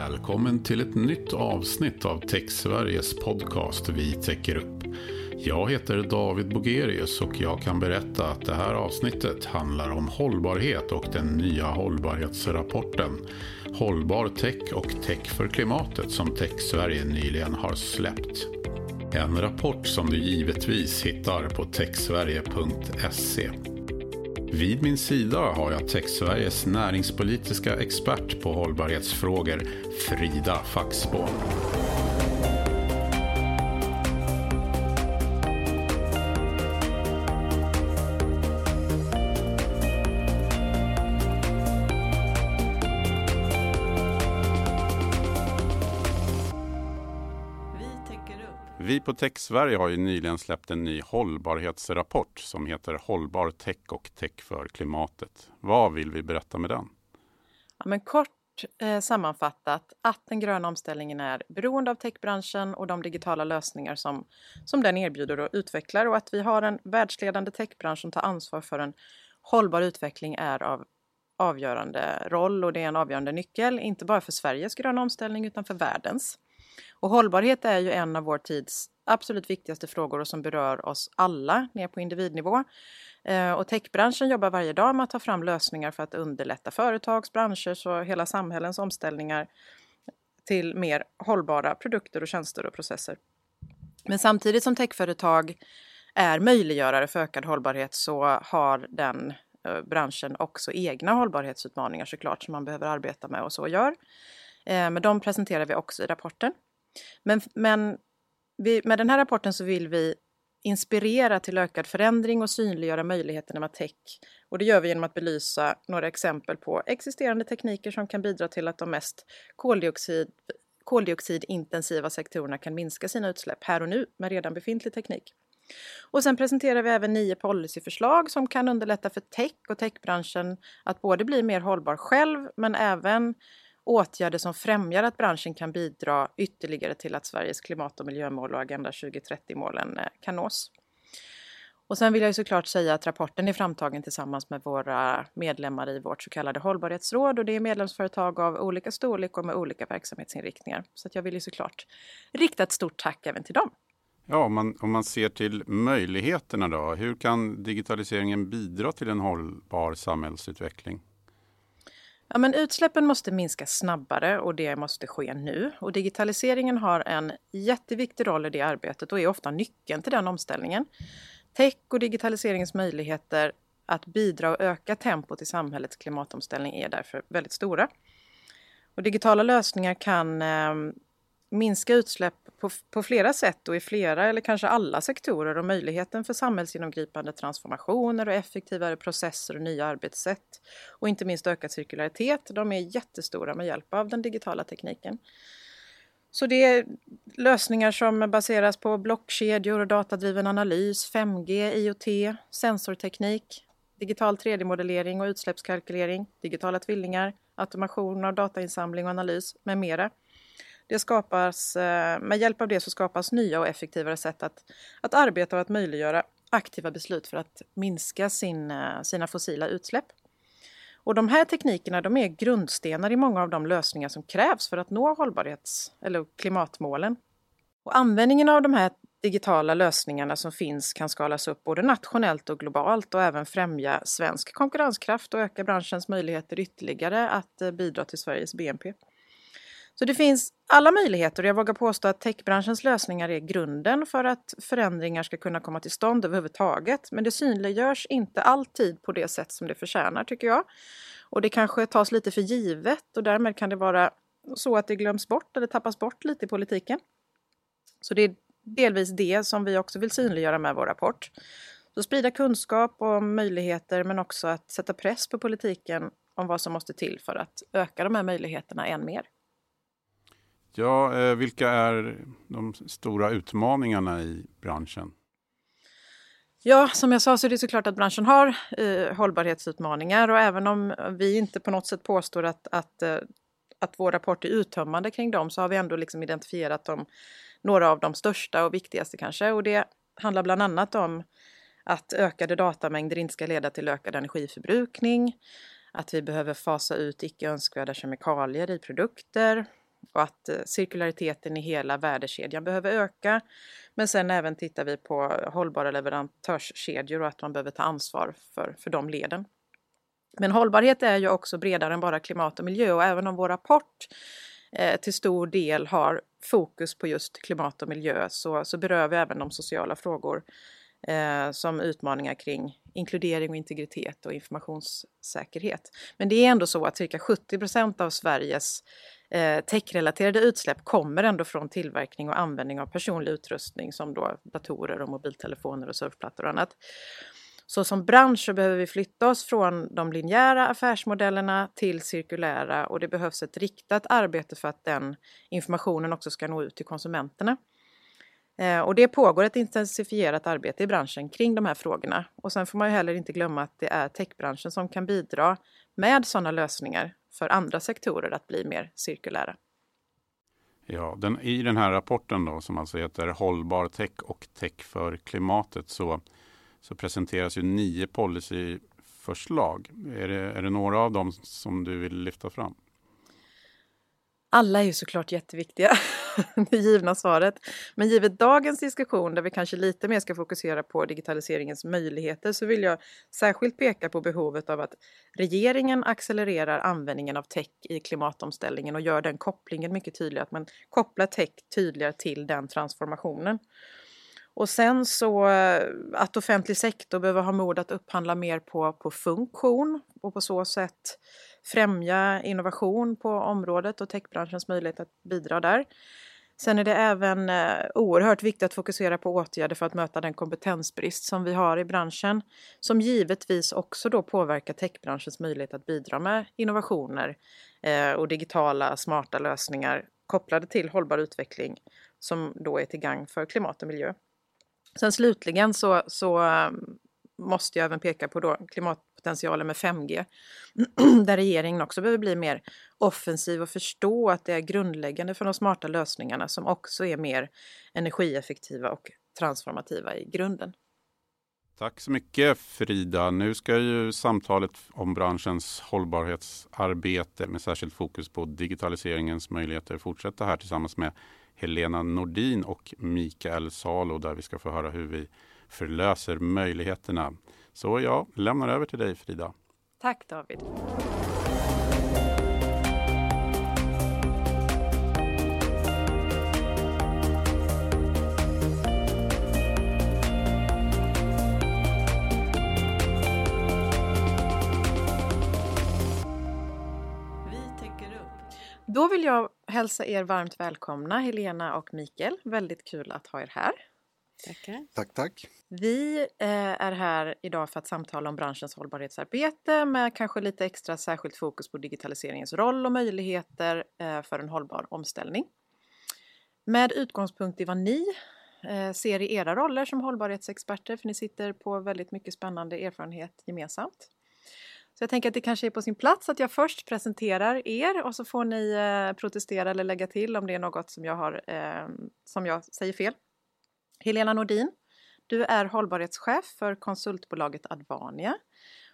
Välkommen till ett nytt avsnitt av TechSveriges podcast Vi täcker upp. Jag heter David Bogerius och jag kan berätta att det här avsnittet handlar om hållbarhet och den nya hållbarhetsrapporten Hållbar tech och tech för klimatet som TechSverige nyligen har släppt. En rapport som du givetvis hittar på techsverige.se. Vid min sida har jag TechSveriges näringspolitiska expert på hållbarhetsfrågor, Frida Faxborn. Vi Sverige har ju nyligen släppt en ny hållbarhetsrapport som heter Hållbar tech och tech för klimatet. Vad vill vi berätta med den? Ja, men kort eh, sammanfattat att den gröna omställningen är beroende av techbranschen och de digitala lösningar som, som den erbjuder och utvecklar och att vi har en världsledande techbransch som tar ansvar för en hållbar utveckling är av avgörande roll och det är en avgörande nyckel, inte bara för Sveriges gröna omställning utan för världens. Och hållbarhet är ju en av vår tids absolut viktigaste frågor och som berör oss alla ner på individnivå. Eh, och techbranschen jobbar varje dag med att ta fram lösningar för att underlätta företags, branschers och hela samhällens omställningar till mer hållbara produkter och tjänster och processer. Men samtidigt som techföretag är möjliggörare för ökad hållbarhet så har den eh, branschen också egna hållbarhetsutmaningar såklart som man behöver arbeta med och så gör. Eh, men de presenterar vi också i rapporten. Men, men vi, med den här rapporten så vill vi inspirera till ökad förändring och synliggöra möjligheterna med tech. Och det gör vi genom att belysa några exempel på existerande tekniker som kan bidra till att de mest koldioxid, koldioxidintensiva sektorerna kan minska sina utsläpp här och nu med redan befintlig teknik. Och sen presenterar vi även nio policyförslag som kan underlätta för tech och techbranschen att både bli mer hållbar själv men även åtgärder som främjar att branschen kan bidra ytterligare till att Sveriges klimat och miljömål och Agenda 2030-målen eh, kan nås. Och sen vill jag ju såklart säga att rapporten är framtagen tillsammans med våra medlemmar i vårt så kallade hållbarhetsråd och det är medlemsföretag av olika storlek och med olika verksamhetsinriktningar. Så att jag vill ju såklart rikta ett stort tack även till dem. Ja, om man, om man ser till möjligheterna då, hur kan digitaliseringen bidra till en hållbar samhällsutveckling? Ja, men utsläppen måste minska snabbare och det måste ske nu. Och digitaliseringen har en jätteviktig roll i det arbetet och är ofta nyckeln till den omställningen. Tech och digitaliseringens möjligheter att bidra och öka tempot i samhällets klimatomställning är därför väldigt stora. Och digitala lösningar kan eh, minska utsläpp på, på flera sätt och i flera eller kanske alla sektorer och möjligheten för samhällsgenomgripande transformationer och effektivare processer och nya arbetssätt och inte minst ökad cirkularitet, de är jättestora med hjälp av den digitala tekniken. Så det är lösningar som baseras på blockkedjor och datadriven analys, 5G, IoT, sensorteknik, digital 3D-modellering och utsläppskalkylering, digitala tvillingar, automation av datainsamling och analys med mera. Det skapas, eh, med hjälp av det så skapas nya och effektivare sätt att, att arbeta och att möjliggöra aktiva beslut för att minska sin, eh, sina fossila utsläpp. Och de här teknikerna de är grundstenar i många av de lösningar som krävs för att nå hållbarhets eller klimatmålen. Och användningen av de här digitala lösningarna som finns kan skalas upp både nationellt och globalt och även främja svensk konkurrenskraft och öka branschens möjligheter ytterligare att eh, bidra till Sveriges BNP. Så det finns alla möjligheter och jag vågar påstå att techbranschens lösningar är grunden för att förändringar ska kunna komma till stånd överhuvudtaget. Men det synliggörs inte alltid på det sätt som det förtjänar tycker jag. Och det kanske tas lite för givet och därmed kan det vara så att det glöms bort eller tappas bort lite i politiken. Så det är delvis det som vi också vill synliggöra med vår rapport. Så sprida kunskap om möjligheter men också att sätta press på politiken om vad som måste till för att öka de här möjligheterna än mer. Ja, eh, vilka är de stora utmaningarna i branschen? Ja, som jag sa så är det såklart att branschen har eh, hållbarhetsutmaningar och även om vi inte på något sätt påstår att, att, eh, att vår rapport är uttömmande kring dem så har vi ändå liksom identifierat dem, några av de största och viktigaste kanske. Och det handlar bland annat om att ökade datamängder inte ska leda till ökad energiförbrukning, att vi behöver fasa ut icke önskvärda kemikalier i produkter, och att eh, cirkulariteten i hela värdekedjan behöver öka. Men sen även tittar vi på hållbara leverantörskedjor och att man behöver ta ansvar för, för de leden. Men hållbarhet är ju också bredare än bara klimat och miljö och även om vår rapport eh, till stor del har fokus på just klimat och miljö så, så berör vi även de sociala frågor eh, som utmaningar kring inkludering och integritet och informationssäkerhet. Men det är ändå så att cirka 70 procent av Sveriges eh, techrelaterade utsläpp kommer ändå från tillverkning och användning av personlig utrustning som då datorer och mobiltelefoner och surfplattor och annat. Så som bransch så behöver vi flytta oss från de linjära affärsmodellerna till cirkulära och det behövs ett riktat arbete för att den informationen också ska nå ut till konsumenterna. Eh, och det pågår ett intensifierat arbete i branschen kring de här frågorna. Och sen får man ju heller inte glömma att det är techbranschen som kan bidra med sådana lösningar för andra sektorer att bli mer cirkulära. Ja, den, I den här rapporten då som alltså heter Hållbar tech och tech för klimatet så, så presenteras ju nio policyförslag. Är det, är det några av dem som du vill lyfta fram? Alla är ju såklart jätteviktiga, det givna svaret. Men givet dagens diskussion där vi kanske lite mer ska fokusera på digitaliseringens möjligheter så vill jag särskilt peka på behovet av att regeringen accelererar användningen av tech i klimatomställningen och gör den kopplingen mycket tydligare, att man kopplar tech tydligare till den transformationen. Och sen så eh, att offentlig sektor behöver ha mod att upphandla mer på, på funktion och på så sätt främja innovation på området och techbranschens möjlighet att bidra där. Sen är det även eh, oerhört viktigt att fokusera på åtgärder för att möta den kompetensbrist som vi har i branschen, som givetvis också då påverkar techbranschens möjlighet att bidra med innovationer eh, och digitala smarta lösningar kopplade till hållbar utveckling som då är till gagn för klimat och miljö. Sen slutligen så, så eh, måste jag även peka på då klimat potentialen med 5G. Där regeringen också behöver bli mer offensiv och förstå att det är grundläggande för de smarta lösningarna som också är mer energieffektiva och transformativa i grunden. Tack så mycket Frida. Nu ska ju samtalet om branschens hållbarhetsarbete med särskilt fokus på digitaliseringens möjligheter fortsätta här tillsammans med Helena Nordin och Mikael Salo där vi ska få höra hur vi förlöser möjligheterna. Så jag lämnar över till dig Frida. Tack David. Då vill jag hälsa er varmt välkomna, Helena och Mikael. Väldigt kul att ha er här. Tackar. Tack, tack. Vi eh, är här idag för att samtala om branschens hållbarhetsarbete med kanske lite extra särskilt fokus på digitaliseringens roll och möjligheter eh, för en hållbar omställning. Med utgångspunkt i vad ni eh, ser i era roller som hållbarhetsexperter, för ni sitter på väldigt mycket spännande erfarenhet gemensamt. Så jag tänker att det kanske är på sin plats att jag först presenterar er och så får ni protestera eller lägga till om det är något som jag, har, som jag säger fel. Helena Nordin, du är hållbarhetschef för konsultbolaget Advania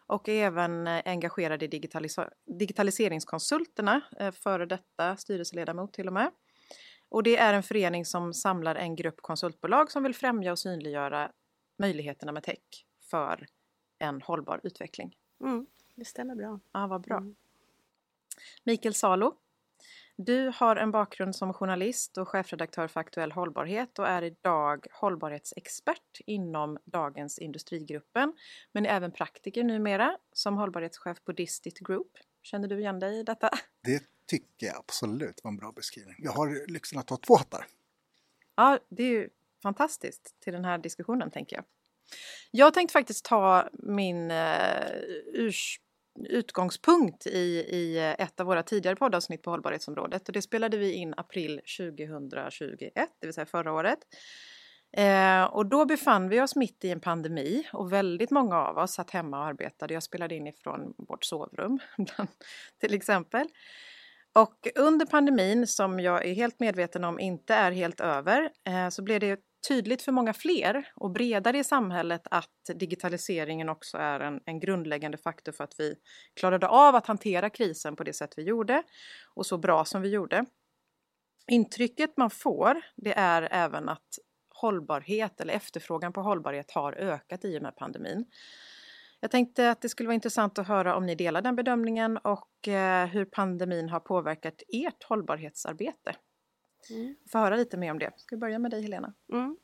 och är även eh, engagerad i digitalis digitaliseringskonsulterna, eh, före detta styrelseledamot till och med. Och det är en förening som samlar en grupp konsultbolag som vill främja och synliggöra möjligheterna med tech för en hållbar utveckling. Mm. Det stämmer bra. Ja, vad bra. Mm. Mikael Salo. Du har en bakgrund som journalist och chefredaktör för Aktuell Hållbarhet och är idag hållbarhetsexpert inom Dagens Industrigruppen, men är även praktiker numera som hållbarhetschef på Distit Group. Känner du igen dig i detta? Det tycker jag absolut var en bra beskrivning. Jag har lyxen att ha två hattar. Ja, det är ju fantastiskt till den här diskussionen tänker jag. Jag tänkte faktiskt ta min uh, urs utgångspunkt i, i eh, ett av våra tidigare poddavsnitt på hållbarhetsområdet och det spelade vi in april 2021, det vill säga förra året. Eh, och då befann vi oss mitt i en pandemi och väldigt många av oss satt hemma och arbetade. Jag spelade in ifrån vårt sovrum till exempel. Och under pandemin, som jag är helt medveten om inte är helt över, eh, så blev det tydligt för många fler och bredare i samhället att digitaliseringen också är en, en, grundläggande faktor för att vi klarade av att hantera krisen på det sätt vi gjorde och så bra som vi gjorde. Intrycket man får det är även att hållbarhet eller efterfrågan på hållbarhet har ökat i och med pandemin. Jag tänkte att det skulle vara intressant att höra om ni delar den bedömningen och eh, hur pandemin har påverkat ert hållbarhetsarbete. Mm. Få höra lite mer om det. Ska vi börja med dig Helena? Mm.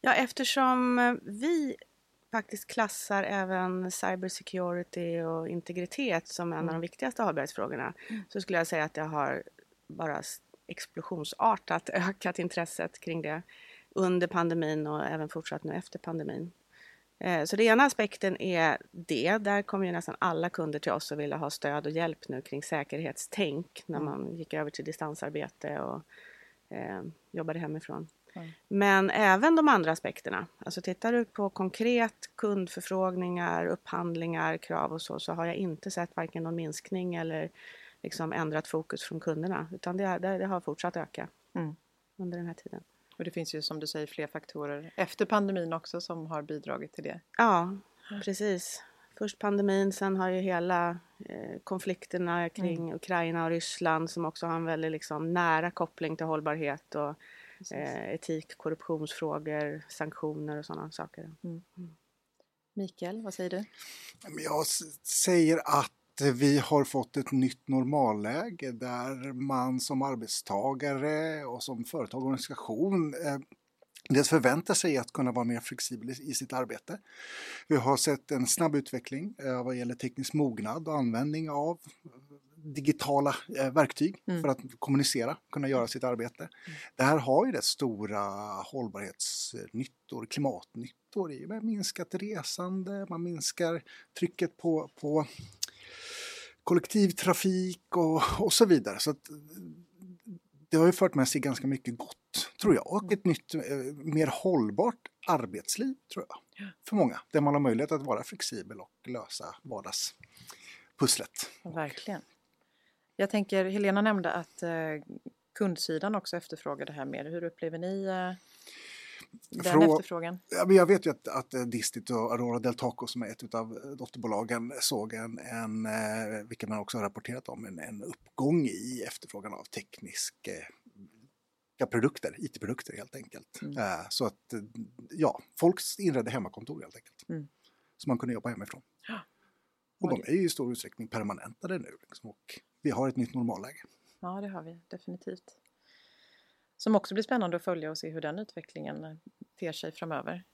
Ja, eftersom vi faktiskt klassar även cybersecurity och integritet som en mm. av de viktigaste hållbarhetsfrågorna mm. så skulle jag säga att det har bara explosionsartat ökat intresset kring det under pandemin och även fortsatt nu efter pandemin. Eh, så den ena aspekten är det. Där kommer ju nästan alla kunder till oss och vill ha stöd och hjälp nu kring säkerhetstänk när mm. man gick över till distansarbete och eh, jobbade hemifrån. Mm. Men även de andra aspekterna. Alltså tittar du på konkret kundförfrågningar, upphandlingar, krav och så, så har jag inte sett varken någon minskning eller liksom ändrat fokus från kunderna. Utan det, det, det har fortsatt öka mm. under den här tiden. Och det finns ju som du säger fler faktorer efter pandemin också som har bidragit till det. Ja, precis. Först pandemin, sen har ju hela eh, konflikterna kring mm. Ukraina och Ryssland som också har en väldigt liksom, nära koppling till hållbarhet och eh, etik, korruptionsfrågor, sanktioner och sådana saker. Mm. Mm. Mikael, vad säger du? Jag säger att vi har fått ett nytt normalläge där man som arbetstagare och som företag och organisation eh, dels förväntar sig att kunna vara mer flexibel i sitt arbete. Vi har sett en snabb utveckling eh, vad gäller teknisk mognad och användning av digitala eh, verktyg mm. för att kommunicera, kunna göra sitt arbete. Mm. Det här har ju rätt stora hållbarhetsnyttor, klimatnyttor i minskat resande, man minskar trycket på, på kollektivtrafik och, och så vidare. Så att, det har ju fört med sig ganska mycket gott, tror jag. Och ett nytt, eh, mer hållbart arbetsliv, tror jag. För många, där man har möjlighet att vara flexibel och lösa vardagspusslet. Verkligen. Jag tänker, Helena nämnde att eh, kundsidan också efterfrågar det här mer. Hur upplever ni eh, den Frå efterfrågan? Ja, men jag vet ju att, att eh, Distit och Aurora Del Taco som är ett av eh, dotterbolagen såg en, en eh, vilket man också har rapporterat om, en, en uppgång i efterfrågan av tekniska produkter, IT-produkter helt enkelt. Mm. Så att ja, folk inredde hemmakontor helt enkelt. Mm. Så man kunde jobba hemifrån. Ja. Och de är ju i stor utsträckning permanentade nu liksom, och vi har ett nytt normalläge. Ja, det har vi definitivt. Som också blir spännande att följa och se hur den utvecklingen eh, ter sig framöver.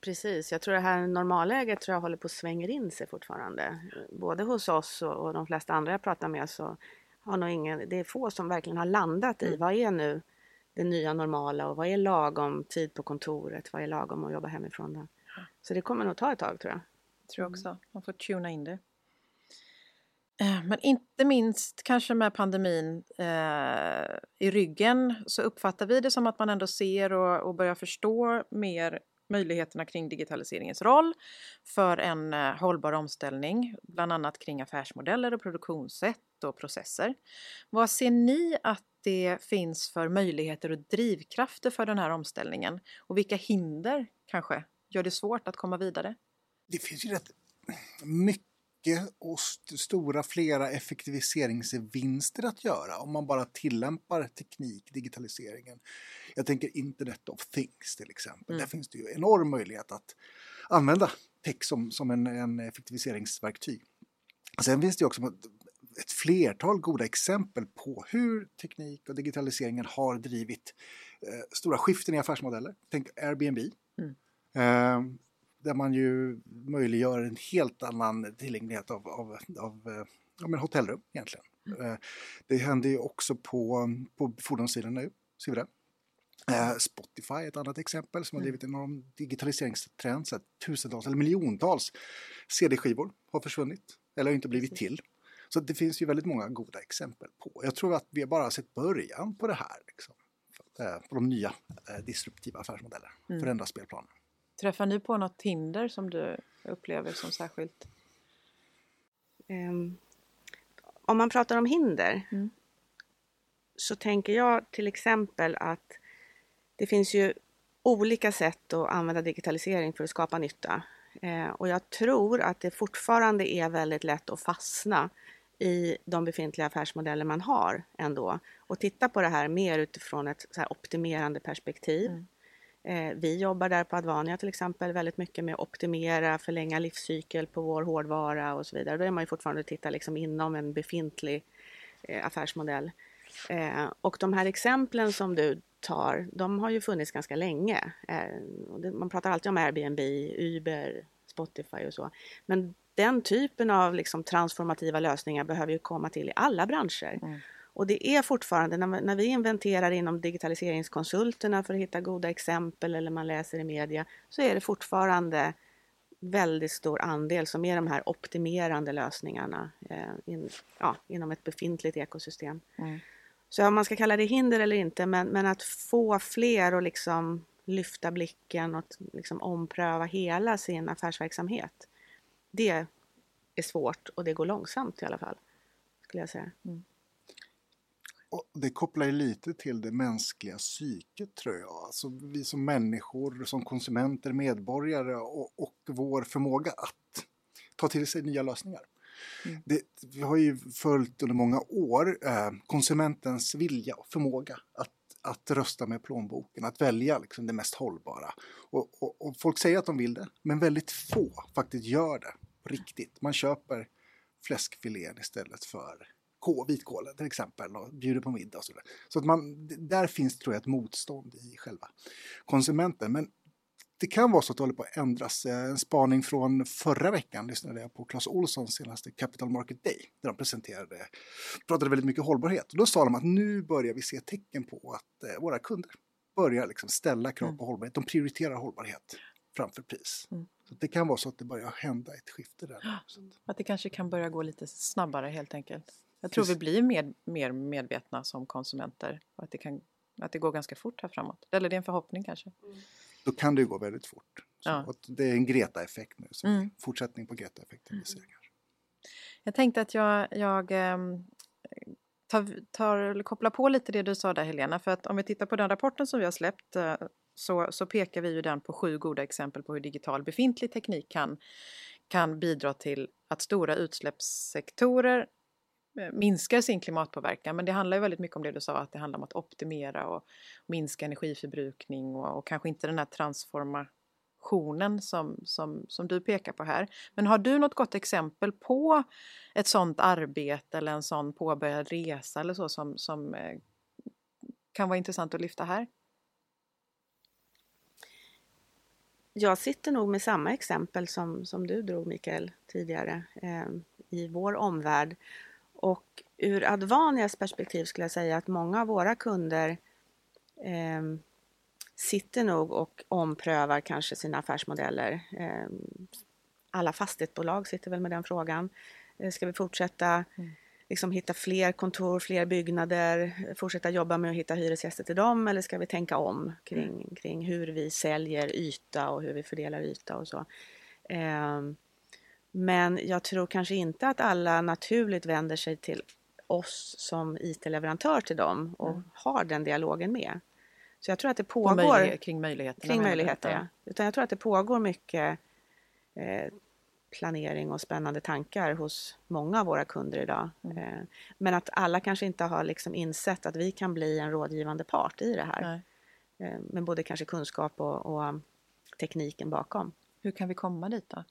Precis, jag tror det här normalläget tror jag håller på att svänga in sig fortfarande. Både hos oss och, och de flesta andra jag pratar med så har nog ingen, det är få som verkligen har landat i mm. vad är nu det nya normala och vad är lagom tid på kontoret, vad är lagom att jobba hemifrån. Då? Så det kommer nog ta ett tag tror jag. Tror jag också, man får tuna in det. Eh, men inte minst kanske med pandemin eh, i ryggen så uppfattar vi det som att man ändå ser och, och börjar förstå mer möjligheterna kring digitaliseringens roll för en eh, hållbar omställning, bland annat kring affärsmodeller och produktionssätt och processer. Vad ser ni att det finns för möjligheter och drivkrafter för den här omställningen? Och vilka hinder kanske gör det svårt att komma vidare? Det finns ju rätt mycket mycket och st stora flera effektiviseringsvinster att göra om man bara tillämpar teknik, digitaliseringen. Jag tänker Internet of Things till exempel. Mm. Där finns det ju enorm möjlighet att använda tech som, som en, en effektiviseringsverktyg. Sen finns det också ett flertal goda exempel på hur teknik och digitaliseringen har drivit eh, stora skiften i affärsmodeller. Tänk Airbnb. Mm. Eh, där man ju möjliggör en helt annan tillgänglighet av, av, av eh, ja, men hotellrum egentligen. Mm. Det händer ju också på, på fordonssidan nu, ser vi det. Eh, Spotify är ett annat exempel som har mm. drivit en enorm digitaliseringstrend. Så tusentals eller miljontals CD-skivor har försvunnit eller inte blivit till. Så det finns ju väldigt många goda exempel på. Jag tror att vi bara har sett början på det här. Liksom, på de nya disruptiva affärsmodellerna, mm. förändra spelplanen. Träffar ni på något hinder som du upplever som särskilt? Um, om man pratar om hinder mm. så tänker jag till exempel att det finns ju olika sätt att använda digitalisering för att skapa nytta. Eh, och jag tror att det fortfarande är väldigt lätt att fastna i de befintliga affärsmodeller man har ändå och titta på det här mer utifrån ett så optimerande perspektiv. Mm. Eh, vi jobbar där på Advania till exempel väldigt mycket med att optimera, förlänga livscykel på vår hårdvara och så vidare. Då är man ju fortfarande och tittar liksom inom en befintlig eh, affärsmodell. Eh, och de här exemplen som du tar, de har ju funnits ganska länge. man pratar alltid om Airbnb, Uber, Spotify och så. Men den typen av liksom transformativa lösningar behöver ju komma till i alla branscher. Mm. Och det är fortfarande, när, när vi inventerar inom digitaliseringskonsulterna för att hitta goda exempel eller man läser i media, så är det fortfarande väldigt stor andel som är de här optimerande lösningarna eh, in, ja, inom ett befintligt ekosystem. Mm. Så om man ska kalla det hinder eller inte, men, men att få fler att liksom lyfta blicken och liksom ompröva hela sin affärsverksamhet. Det är svårt och det går långsamt i alla fall, skulle jag säga. Mm. Det kopplar lite till det mänskliga psyket tror jag. Alltså vi som människor, som konsumenter, medborgare och, och vår förmåga att ta till sig nya lösningar. Mm. Det, vi har ju följt under många år eh, konsumentens vilja och förmåga att, att rösta med plånboken, att välja liksom det mest hållbara. Och, och, och, folk säger att de vill det, men väldigt få faktiskt gör det riktigt. Man köper fläskfilén istället för vitkålen till exempel och bjuder på middag och så vidare. Så att man, där finns tror jag ett motstånd i själva konsumenten. Men det kan vara så att det håller på att ändras. Eh, en spaning från förra veckan lyssnade jag på Clas Olssons senaste Capital Market Day där de presenterade, pratade väldigt mycket hållbarhet. Och då sa de att nu börjar vi se tecken på att eh, våra kunder börjar liksom ställa krav mm. på hållbarhet. De prioriterar hållbarhet framför pris. Mm. Så det kan vara så att det börjar hända ett skifte där. Att det kanske kan börja gå lite snabbare helt enkelt. Jag tror vi blir med, mer medvetna som konsumenter och att det, kan, att det går ganska fort här framåt. Eller det är en förhoppning kanske. Mm. Då kan det ju gå väldigt fort. Ja. det är en Greta-effekt nu, så mm. fortsättning på Greta-effekten. Mm. Jag tänkte att jag, jag ähm, tar, tar, kopplar på lite det du sa där Helena, för att om vi tittar på den rapporten som vi har släppt äh, så, så pekar vi ju den på sju goda exempel på hur digital befintlig teknik kan, kan bidra till att stora utsläppssektorer Eh, Eh, minskar sin klimatpåverkan. Men det handlar ju väldigt mycket om det du sa, att det handlar om att optimera och minska energiförbrukning och, och kanske inte den här transformationen som, som, som du pekar på här. Men har du något gott exempel på ett sådant arbete eller en sån påbörjad resa eller så som, som eh, kan vara intressant att lyfta här? Jag sitter nog med samma exempel som, som du drog Mikael tidigare eh, i vår omvärld. Och ur Advanias perspektiv skulle jag säga att många av våra kunder eh, sitter nog och omprövar kanske sina affärsmodeller. Eh, alla fastighetsbolag sitter väl med den frågan. Eh, ska vi fortsätta mm. liksom, hitta fler kontor, fler byggnader, fortsätta jobba med att hitta hyresgäster till dem eller ska vi tänka om kring, mm. kring hur vi säljer yta och hur vi fördelar yta och så. Um, men jag tror kanske inte att alla naturligt vänder sig till oss som IT-leverantör till dem och mm. har den dialogen med. Så jag tror att det pågår... Möjlighet, kring möjligheterna. Kring möjligheter, ja. Utan jag tror att det pågår mycket eh, planering och spännande tankar hos många av våra kunder idag. Mm. Eh, men att alla kanske inte har liksom insett att vi kan bli en rådgivande part i det här. Eh, med både kanske kunskap och, och tekniken bakom. Hur kan vi komma dit då?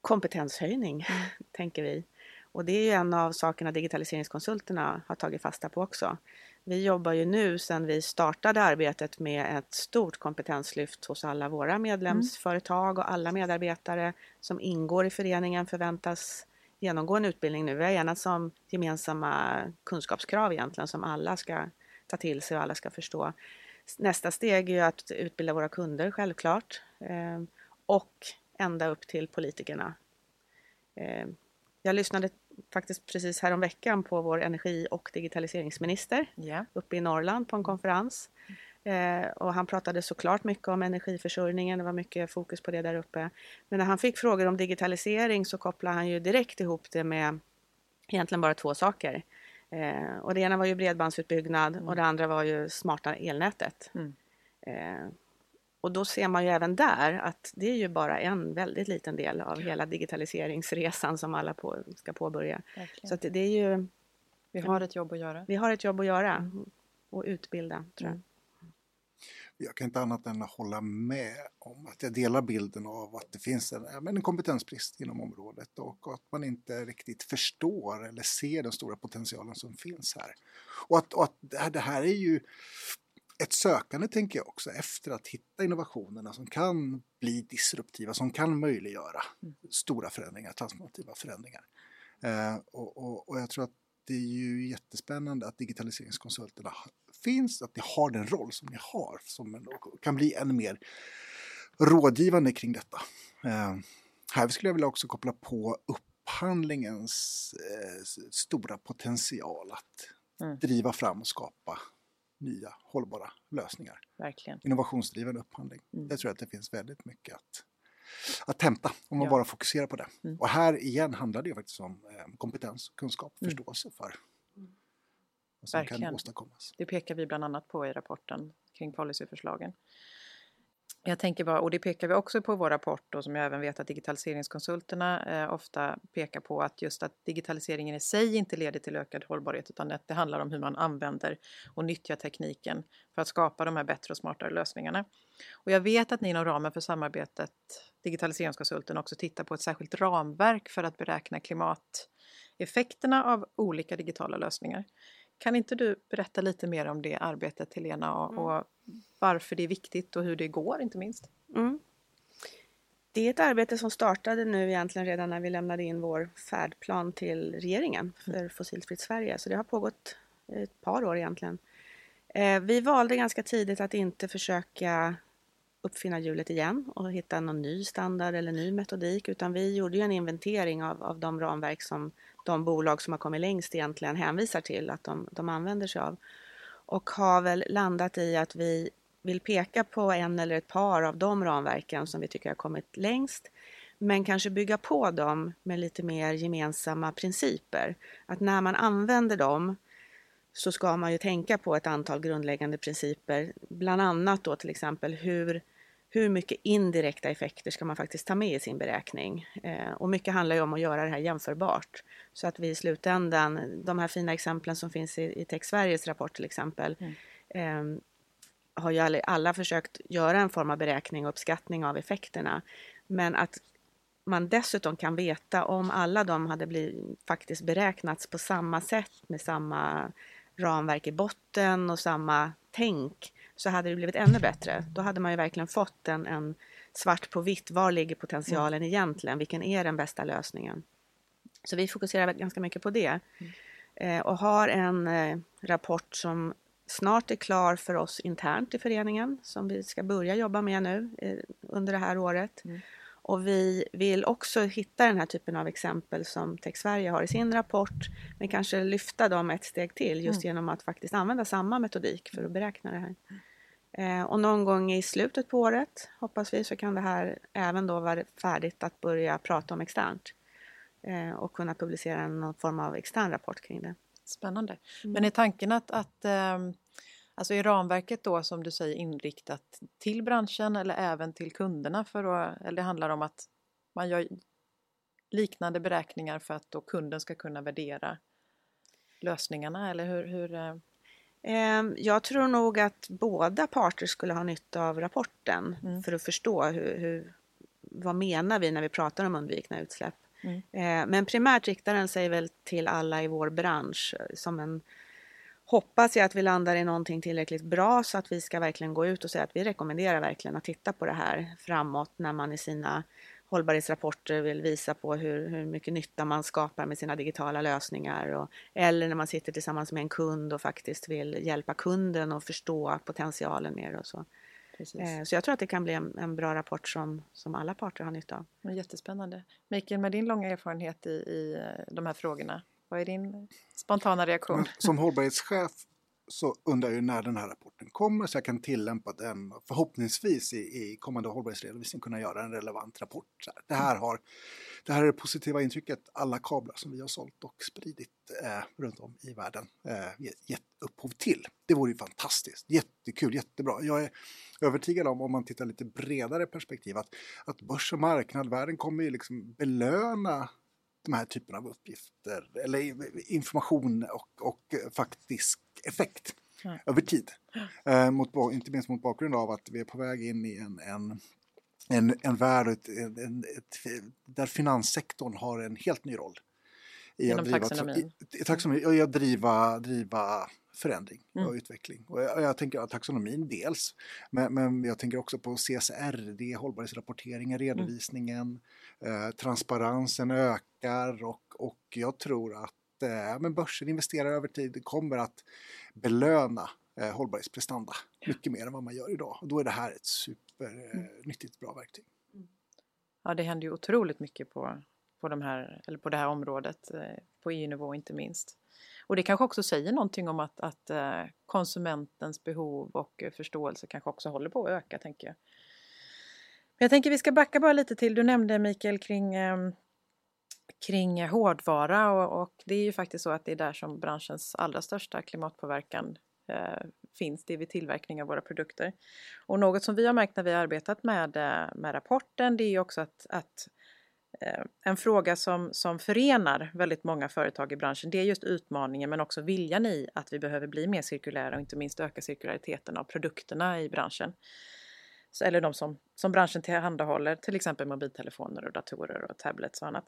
Kompetenshöjning, mm. tänker vi. Och det är ju en av sakerna digitaliseringskonsulterna har tagit fasta på också. Vi jobbar ju nu sedan vi startade arbetet med ett stort kompetenslyft hos alla våra medlemsföretag och alla medarbetare som ingår i föreningen förväntas genomgå en utbildning nu. Vi har enats om gemensamma kunskapskrav egentligen som alla ska ta till sig och alla ska förstå. Nästa steg är ju att utbilda våra kunder självklart. Eh, och ända upp till politikerna. Eh, jag lyssnade faktiskt precis häromveckan på vår energi och digitaliseringsminister yeah. uppe i Norrland på en konferens. Eh, och han pratade såklart mycket om energiförsörjningen, det var mycket fokus på det där uppe. Men när han fick frågor om digitalisering så kopplade han ju direkt ihop det med egentligen bara två saker. Eh, och det ena var ju bredbandsutbyggnad mm. och det andra var ju smarta elnätet. Mm. Och då ser man ju även där att det är ju bara en väldigt liten del av hela digitaliseringsresan som alla på, ska påbörja. Verkligen. Så att det, är ju, Vi har ett jobb att göra. vi har ett jobb att göra och utbilda tror jag. Mm. Jag kan inte annat än att hålla med om att jag delar bilden av att det finns en, en kompetensbrist inom området och att man inte riktigt förstår eller ser den stora potentialen som finns här. Och att, och att det, här, det här är ju ett sökande, tänker jag också, efter att hitta innovationerna som kan bli disruptiva, som kan möjliggöra stora förändringar, transformativa förändringar. Eh, och, och, och jag tror att det är ju jättespännande att digitaliseringskonsulterna finns, att ni har den roll som ni har som en, kan bli ännu mer rådgivande kring detta. Eh, här skulle jag vilja också koppla på upphandlingens eh, stora potential att Mm. driva fram och skapa nya hållbara lösningar. Verkligen. Innovationsdriven upphandling. Mm. Jag tror att det finns väldigt mycket att, att hämta om man Ja. bara fokuserar på det. Mm. Och här igen handlar det ju faktiskt om eh, kompetens, kunskap, Mm. förståelse för vad som kan Verkligen. åstadkommas. Det pekar vi bland annat på i rapporten kring policyförslagen. Jag tänker bara, och det pekar vi också på i vår rapport och som jag även vet att digitaliseringskonsulterna eh, ofta pekar på att just att digitaliseringen i sig inte leder till ökad hållbarhet utan att det handlar om hur man använder och nyttjar tekniken för att skapa de här bättre och smartare lösningarna. Och jag vet att ni inom ramen för samarbetet Digitaliseringskonsulten också tittar på ett särskilt ramverk för att beräkna klimateffekterna av olika digitala lösningar. Kan inte du berätta lite mer om det arbetet Helena och, Mm. och varför det är viktigt och hur det går inte minst? Mm. Det är ett arbete som startade nu egentligen redan när vi lämnade in vår färdplan till regeringen för Fossilfritt Sverige. Så det har pågått ett par år egentligen. Eh, Vi valde ganska tidigt att inte försöka uppfinna hjulet igen och hitta någon ny standard eller ny metodik utan vi gjorde ju en inventering av, av de ramverk som de bolag som har kommit längst egentligen hänvisar till att de, de använder sig av. Och har väl landat i att vi vill peka på en eller ett par av de ramverken som vi tycker har kommit längst. Men kanske bygga på dem med lite mer gemensamma principer. Att när man använder dem så ska man ju tänka på ett antal grundläggande principer. Bland annat då till exempel hur, hur mycket indirekta effekter ska man faktiskt ta med i sin beräkning. Eh, och mycket handlar ju om att göra det här jämförbart. Så att vi i slutändan, de här fina exemplen som finns i, i Tech Sveriges rapport till exempel, eh, har ju alla, alla försökt göra en form av beräkning och uppskattning av effekterna. Men att man dessutom kan veta om alla de hade blivit, faktiskt beräknats på samma sätt med samma ramverk i botten och samma tänk så hade det blivit ännu bättre. Då hade man ju verkligen fått en, en svart på vitt. Var ligger potentialen egentligen? Vilken är den bästa lösningen? Så vi fokuserar ganska mycket på det eh, och har en eh, rapport som snart är klar för oss internt i föreningen som vi ska börja jobba med nu eh, under det här året. Mm. Och vi vill också hitta den här typen av exempel som Tech Sverige har i sin rapport men kanske lyfta dem ett steg till just Mm. genom att faktiskt använda samma metodik för att beräkna det här. Eh, och någon gång i slutet på året hoppas vi så kan det här även då vara färdigt att börja prata om externt eh, och kunna publicera någon form av extern rapport kring det. Spännande. Mm. Men är tanken att, att ehm, alltså är ramverket då som du säger inriktat till branschen eller även till kunderna? För att, eller det handlar om att man gör liknande beräkningar för att då kunden ska kunna värdera lösningarna eller hur? hur eh, Eh, Jag tror nog att båda parter skulle ha nytta av rapporten Mm. för att förstå hur, hur, vad menar vi när vi pratar om undvikna utsläpp. Mm. Eh, Men primärt riktar den sig väl till alla i vår bransch eh, som en Hoppas jag att vi landar i någonting tillräckligt bra så att vi ska verkligen gå ut och säga att vi rekommenderar verkligen att titta på det här framåt när man i sina hållbarhetsrapporter vill visa på hur, hur mycket nytta man skapar med sina digitala lösningar. Och, eller när man sitter tillsammans med en kund och faktiskt vill hjälpa kunden att förstå potentialen mer och så. precis. Eh, Så jag tror att det kan bli en, en bra rapport som, som alla parter har nytta av. Jättespännande. Mikael, med din långa erfarenhet i, i eh, de här frågorna, vad är din spontana reaktion? Som hållbarhetschef så undrar jag när den här rapporten kommer så jag kan tillämpa den förhoppningsvis i, i kommande hållbarhetsredovisning kunna göra en relevant rapport. Det, här har, det här är det positiva intrycket alla kablar som vi har sålt och spridit eh, runt om i världen eh, gett upphov till. Det vore ju fantastiskt, jättekul, jättebra. Jag är övertygad om, om man tittar lite bredare perspektiv, att, att börs och marknad, världen kommer ju liksom belöna de här typen av uppgifter eller information och, och faktisk effekt ja. över tid. Eh, mot, inte minst mot bakgrund av att vi är på väg in i en, en, en, en värld ett, en, ett, där finanssektorn har en helt ny roll. I Inom att driva, I, i, taxonomi, i att driva, driva förändring och mm. utveckling. Och jag, jag, tänker taxonomin dels, men, men, jag tänker också på CSR, det är hållbarhetsrapporteringen, mm. redovisningen, mm. eh, transparensen ökar och, och jag tror att eh, men börsen investerar över tid kommer att belöna eh, hållbarhetsprestanda ja. mycket mer än vad man gör idag. Och då är det här ett supernyttigt mm. bra verktyg. Ja, det händer ju otroligt mycket på, på, de här, eller på det här området, eh, på EU-nivå inte minst. Och det kanske också säger någonting om att, att eh, konsumentens behov och eh, förståelse kanske också håller på att öka, tänker jag. Men jag tänker vi ska backa bara lite till, du nämnde Mikael kring, ehm, kring hårdvara och, och, det är ju faktiskt så att det är där som branschens allra största klimatpåverkan eh, finns, det är vid tillverkning av våra produkter. Och något som vi har märkt när vi har arbetat med, eh, med rapporten det är ju också att, att Eh, en fråga som, som förenar väldigt många företag i branschen det är just utmaningen men också viljan i att vi behöver bli mer cirkulära och inte minst öka cirkulariteten av produkterna i branschen. Så, eller de som, som branschen tillhandahåller, till exempel mobiltelefoner och datorer och tablets och annat.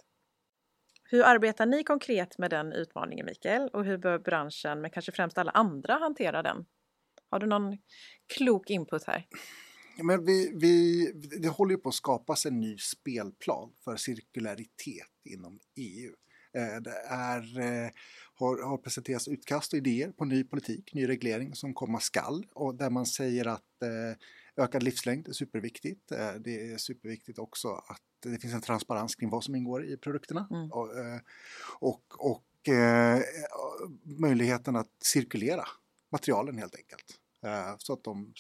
Hur arbetar ni konkret med den utmaningen Mikael och hur bör branschen, men kanske främst alla andra, hantera den? Har du någon klok input här? Men vi, vi, det håller ju på att skapas en ny spelplan för cirkularitet inom EU. Eh, det är, eh, har, har presenterats utkast och idéer på ny politik, ny reglering som komma skall och där man säger att eh, ökad livslängd är superviktigt. Det är superviktigt också att det finns en transparens kring vad som ingår i produkterna mm. och, och, och möjligheten att cirkulera materialen helt enkelt. Eh, så att de,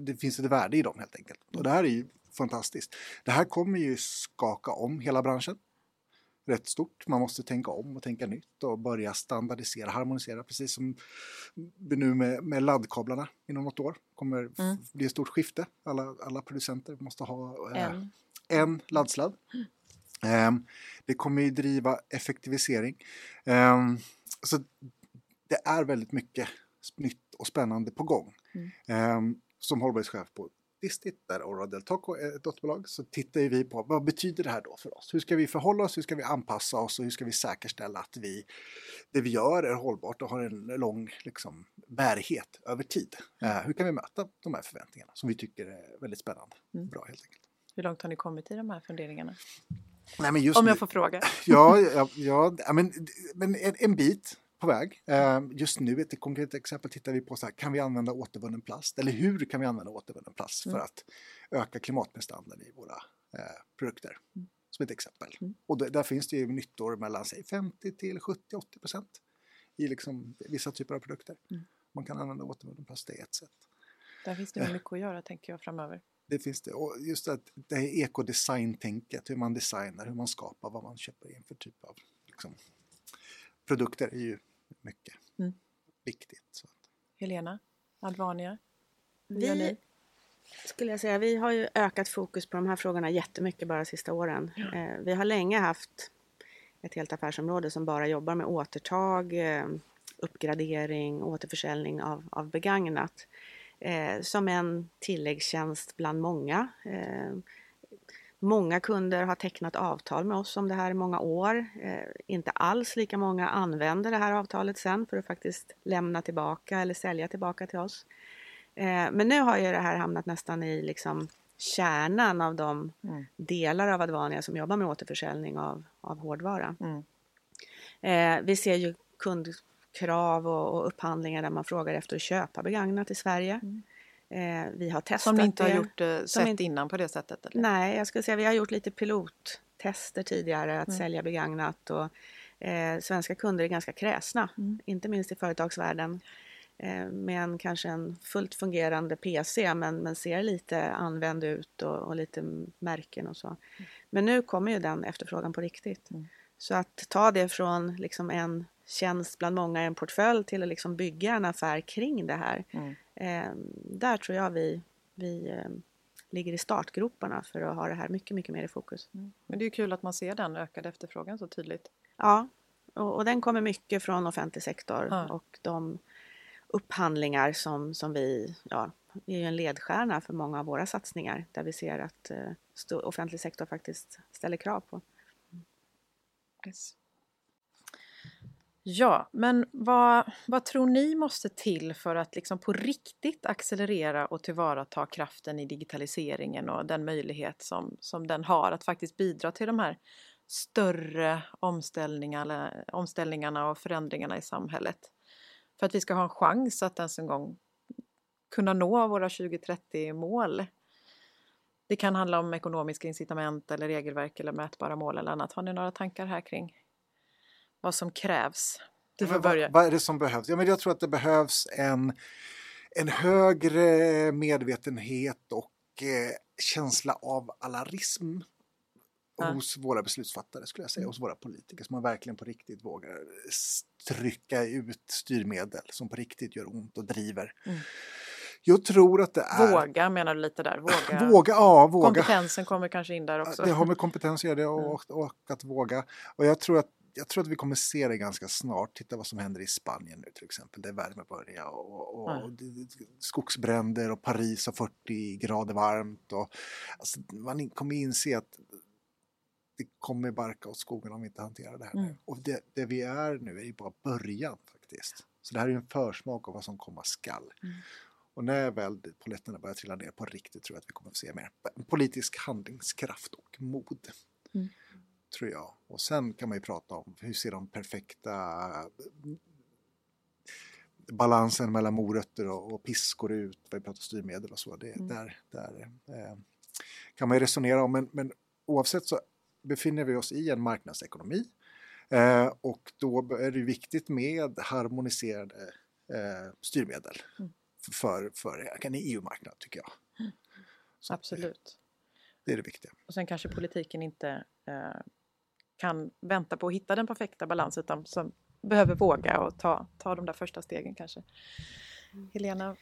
det finns ett värde i dem helt enkelt. Och det här är ju fantastiskt. Det här kommer ju skaka om hela branschen rätt stort. Man måste tänka om och tänka nytt och börja standardisera, harmonisera precis som nu med, med laddkablarna inom något år. kommer mm. bli ett stort skifte. Alla, alla producenter måste ha eh, en. en laddsladd. Mm. Eh, det kommer ju driva effektivisering. Eh, så det är väldigt mycket nytt och spännande på gång. Mm. Um, som hållbarhetschef på Distit, där Ora del Toco är ett dotterbolag, så tittar vi på vad betyder det här då för oss? Hur ska vi förhålla oss? Hur ska vi anpassa oss? Och hur ska vi säkerställa att vi, det vi gör är hållbart och har en lång liksom, bärighet över tid? Mm. Uh, hur kan vi möta de här förväntningarna som vi tycker är väldigt spännande? Mm. Bra helt enkelt. Hur långt har ni kommit i de här funderingarna? Nej, Om jag får fråga. Ja, ja, ja men, men en, en bit på väg. Ehm, just nu, ett konkret exempel, tittar vi på så här, kan vi använda återvunnen plast? Eller hur kan vi använda återvunnen plast för mm. att öka klimatprestandan i våra eh, produkter? Mm. Som ett exempel. Mm. Och där finns det ju nyttor mellan säg 50 till 70-80 procent i liksom vissa typer av produkter. Man kan använda återvunnen plast, det är ett sätt. Där finns det mycket att göra tänker jag framöver. Det finns det. Och just att det här ekodesign-tänket, hur man designar, hur man skapar, vad man köper in för typ av liksom, produkter är ju mycket mm. viktigt. Så. Helena, Advania, ni? Skulle jag säga, vi har ju ökat fokus på de här frågorna jättemycket bara de sista åren. Ja. Eh, vi har länge haft ett helt affärsområde som bara jobbar med återtag, eh, uppgradering, återförsäljning av, av begagnat. Eh, som en tilläggstjänst bland många. Eh, Många kunder har tecknat avtal med oss om det här i många år. Eh, inte alls lika många använder det här avtalet sen för att faktiskt lämna tillbaka eller sälja tillbaka till oss. Eh, men nu har ju det här hamnat nästan i liksom kärnan av de mm. delar av Advania som jobbar med återförsäljning av, av hårdvara. Mm. Eh, vi ser ju kundkrav och, och upphandlingar där man frågar efter att köpa begagnat i Sverige. Mm. Eh, vi har testat Som ni inte har gjort eh, sett in, innan på det sättet? Eller? Nej, jag skulle säga vi har gjort lite pilottester tidigare att mm. sälja begagnat och eh, svenska kunder är ganska kräsna, mm. inte minst i företagsvärlden. eh, med en kanske en fullt fungerande PC men, men ser lite använd ut och, och lite märken och så. Mm. Men nu kommer ju den efterfrågan på riktigt. Mm. Så att ta det från liksom en tjänst bland många i en portfölj till att liksom bygga en affär kring det här. Mm. Eh, där tror jag vi, vi eh, ligger i startgroparna för att ha det här mycket, mycket mer i fokus. Mm. Men det är kul att man ser den ökade efterfrågan så tydligt. Ja, och, och den kommer mycket från offentlig sektor ja. och de upphandlingar som, som vi, ja, är ju en ledstjärna för många av våra satsningar där vi ser att eh, offentlig sektor faktiskt ställer krav på. Yes. Ja, men vad, vad tror ni måste till för att liksom på riktigt accelerera och tillvarata kraften i digitaliseringen och den möjlighet som, som den har att faktiskt bidra till de här större omställningarna, omställningarna och förändringarna i samhället? För att vi ska ha en chans att ens en gång kunna nå våra 2030-mål. Det kan handla om ekonomiska incitament eller regelverk eller mätbara mål eller annat. Har ni några tankar här kring vad som krävs. Du får börja. Vad, vad, är det som behövs? Ja, men jag tror att det behövs en, en högre medvetenhet och eh, känsla av alarmism ja. hos våra beslutsfattare, skulle jag säga, mm. hos våra politiker, som man verkligen på riktigt vågar trycka ut styrmedel som på riktigt gör ont och driver. Mm. Jag tror att det är... Våga menar du lite där? Våga, våga ja, våga. Kompetensen kommer kanske in där också. Det har med kompetens att göra det och, och, och att våga. Och jag tror att jag tror att vi kommer se det ganska snart. Titta vad som händer i Spanien nu till exempel. Där värme börjar och, och, mm. skogsbränder och Paris har 40 grader varmt. Och, alltså, man kommer inse att det kommer barka åt skogen om vi inte hanterar det här. Mm. Och det, det, vi är nu är ju bara början faktiskt. Så det här är en försmak av vad som komma skall. Mm. Och när väl polletterna börjar trilla ner på riktigt tror jag att vi kommer att se mer politisk handlingskraft och mod. Mm tror jag. Och sen kan man ju prata om hur ser de perfekta balansen mellan morötter och, och piskor ut, vad vi pratar styrmedel och så. Det, mm. Där, där eh, kan man ju resonera om, men, men oavsett så befinner vi oss i en marknadsekonomi eh, och då är det viktigt med harmoniserade eh, styrmedel mm. för, för en EU-marknad tycker jag. Mm. Absolut. Det är det viktiga. Och sen kanske politiken inte eh, kan vänta på att hitta den perfekta balansen utan som behöver våga och ta, ta de där första stegen kanske. Mm. Helena?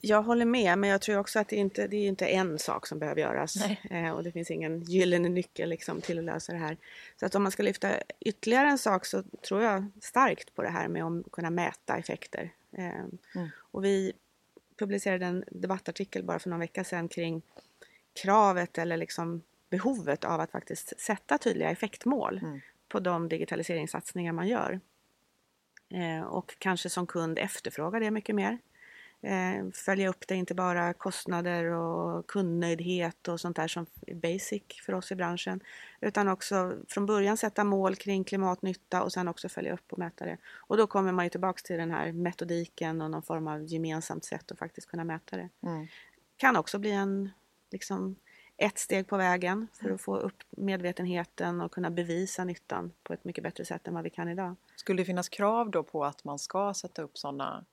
Jag håller med, men jag tror också att det inte det är inte en sak som behöver göras eh, och det finns ingen gyllene nyckel liksom till att lösa det här. Så att om man ska lyfta ytterligare en sak så tror jag starkt på det här med att kunna mäta effekter. Eh, mm. Och vi publicerade en debattartikel bara för någon vecka sedan kring kravet eller liksom behovet av att faktiskt sätta tydliga effektmål mm. på de digitaliseringssatsningar man gör. Eh, och kanske som kund efterfråga det mycket mer. Eh, följa upp det, inte bara kostnader och kundnöjdhet och sånt där som är basic för oss i branschen. Utan också från början sätta mål kring klimatnytta och sen också följa upp och mäta det. Och då kommer man ju tillbaks till den här metodiken och någon form av gemensamt sätt att faktiskt kunna mäta det. Mm. Kan också bli en liksom, ett steg på vägen för att få upp medvetenheten och kunna bevisa nyttan på ett mycket bättre sätt än vad vi kan idag. Skulle det finnas krav då på att man ska sätta upp sådana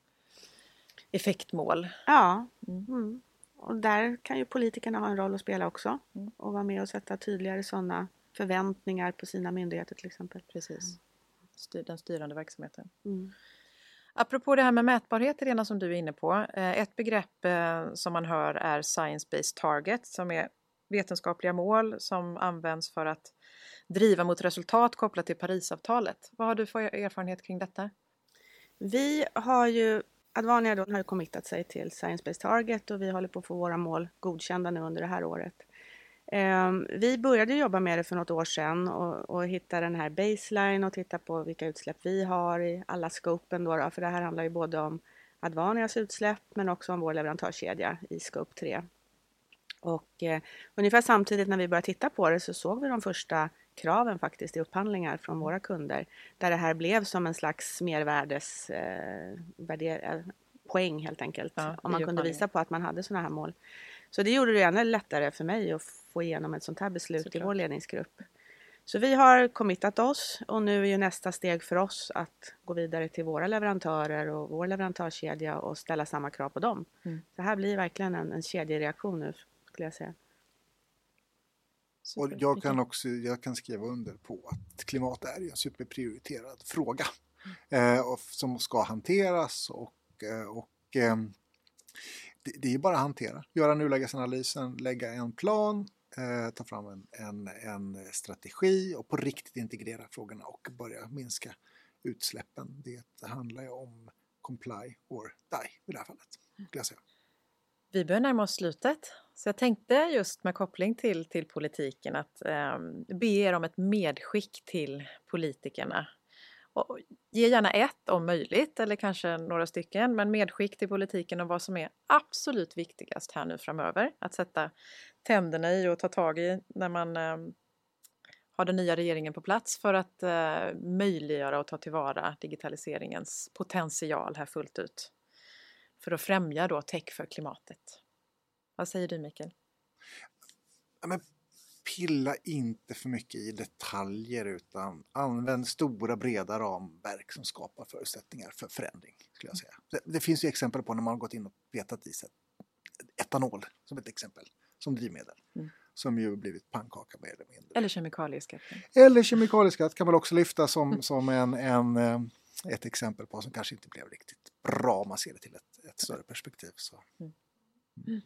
effektmål? Ja, mm. Mm. och där kan ju politikerna ha en roll att spela också mm. och vara med och sätta tydligare sådana förväntningar på sina myndigheter till exempel. Precis, den styrande verksamheten. Mm. Apropå det här med mätbarhet, Irena, som du är inne på. Eh, ett begrepp eh, som man hör är Science-Based Target som är vetenskapliga mål som används för att driva mot resultat kopplat till Parisavtalet. Vad har du för erfarenhet kring detta? Vi har ju, Advania då har committat sig till Science Based Target och vi håller på att få våra mål godkända nu under det här året. Ehm, vi började jobba med det för något år sedan och, och hitta den här baseline och titta på vilka utsläpp vi har i alla scopen då, då för det här handlar ju både om Advanias utsläpp men också om vår leverantörskedja i scope 3. Och eh, ungefär samtidigt när vi började titta på det så såg vi de första kraven faktiskt i upphandlingar från våra kunder. Där det här blev som en slags mervärdes eh, poäng helt enkelt. Ja, om man kunde visa på att man hade sådana här mål. Så det gjorde det ännu lättare för mig att få igenom ett sånt här beslut Såklart. i vår ledningsgrupp. Så vi har committat oss och nu är ju nästa steg för oss att gå vidare till våra leverantörer och vår leverantörskedja och ställa samma krav på dem. Mm. Så här blir verkligen en, en kedjereaktion nu skulle jag säga. Och jag kan också jag kan skriva under på att klimat är en superprioriterad fråga mm. eh, som ska hanteras och, eh, och eh, det, det, är bara att hantera. Göra nulägesanalysen, lägga en plan, eh, ta fram en, en, en, strategi och på riktigt integrera frågorna och börja minska utsläppen. Det handlar ju om comply or die i det här fallet. Jag säga. Vi börjar närma oss slutet. Så jag tänkte just med koppling till, till politiken att eh, be er om ett medskick till politikerna. Och ge gärna ett om möjligt eller kanske några stycken men medskick till politiken om vad som är absolut viktigast här nu framöver. Att sätta tänderna i och ta tag i när man eh, har den nya regeringen på plats för att eh, möjliggöra och ta tillvara digitaliseringens potential här fullt ut. För att främja då tech för klimatet. Vad säger du Mikael? Ja, men pilla inte för mycket i detaljer utan använd stora breda ramverk som skapar förutsättningar för förändring. Skulle jag säga. Det, det finns ju exempel på när man har gått in och petat i sig etanol som ett exempel som drivmedel. Mm. Som ju blivit pannkaka mer eller mindre. Eller kemikalieskatt. Eller kemikalieskatt kan man också lyfta som, mm. som en, en, eh, ett exempel på som kanske inte blev riktigt bra om man ser det till ett, ett större perspektiv. Så. Mm.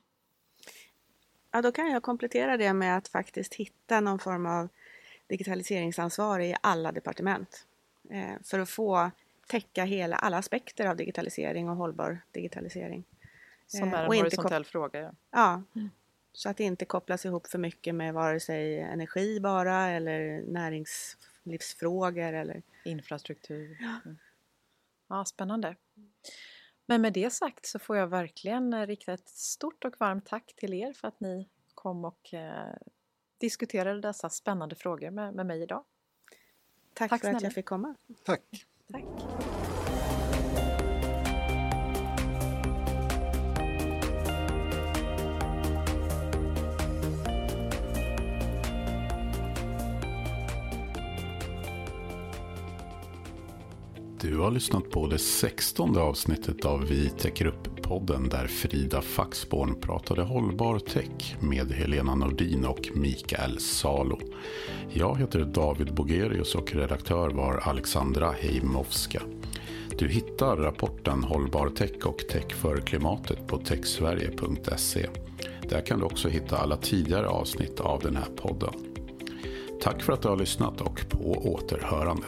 Ja, då kan jag komplettera det med att faktiskt hitta någon form av digitaliseringsansvar i alla departement. Eh, för att få täcka hela, alla aspekter av digitalisering och hållbar digitalisering. Som är en och horisontell fråga. Ja. ja. Mm. Så att det inte kopplas ihop för mycket med vare sig energi bara eller näringslivsfrågor eller infrastruktur. Ja, mm. ja spännande. Men med det sagt så får jag verkligen eh, rikta ett stort och varmt tack till er för att ni kom och eh, diskuterade dessa spännande frågor med, med mig idag. Tack, tack för snälla. att jag fick komma. Tack. Tack. Du har lyssnat på det sextonde avsnittet av Vi täcker upp-podden där Frida Faxborn pratade hållbar tech med Helena Nordin och Mikael Salo. Jag heter David Bogerius och redaktör var Alexandra Heimovska. Du hittar rapporten Hållbar tech och tech för klimatet på techsverige.se. Där kan du också hitta alla tidigare avsnitt av den här podden. Tack för att du har lyssnat och på återhörande.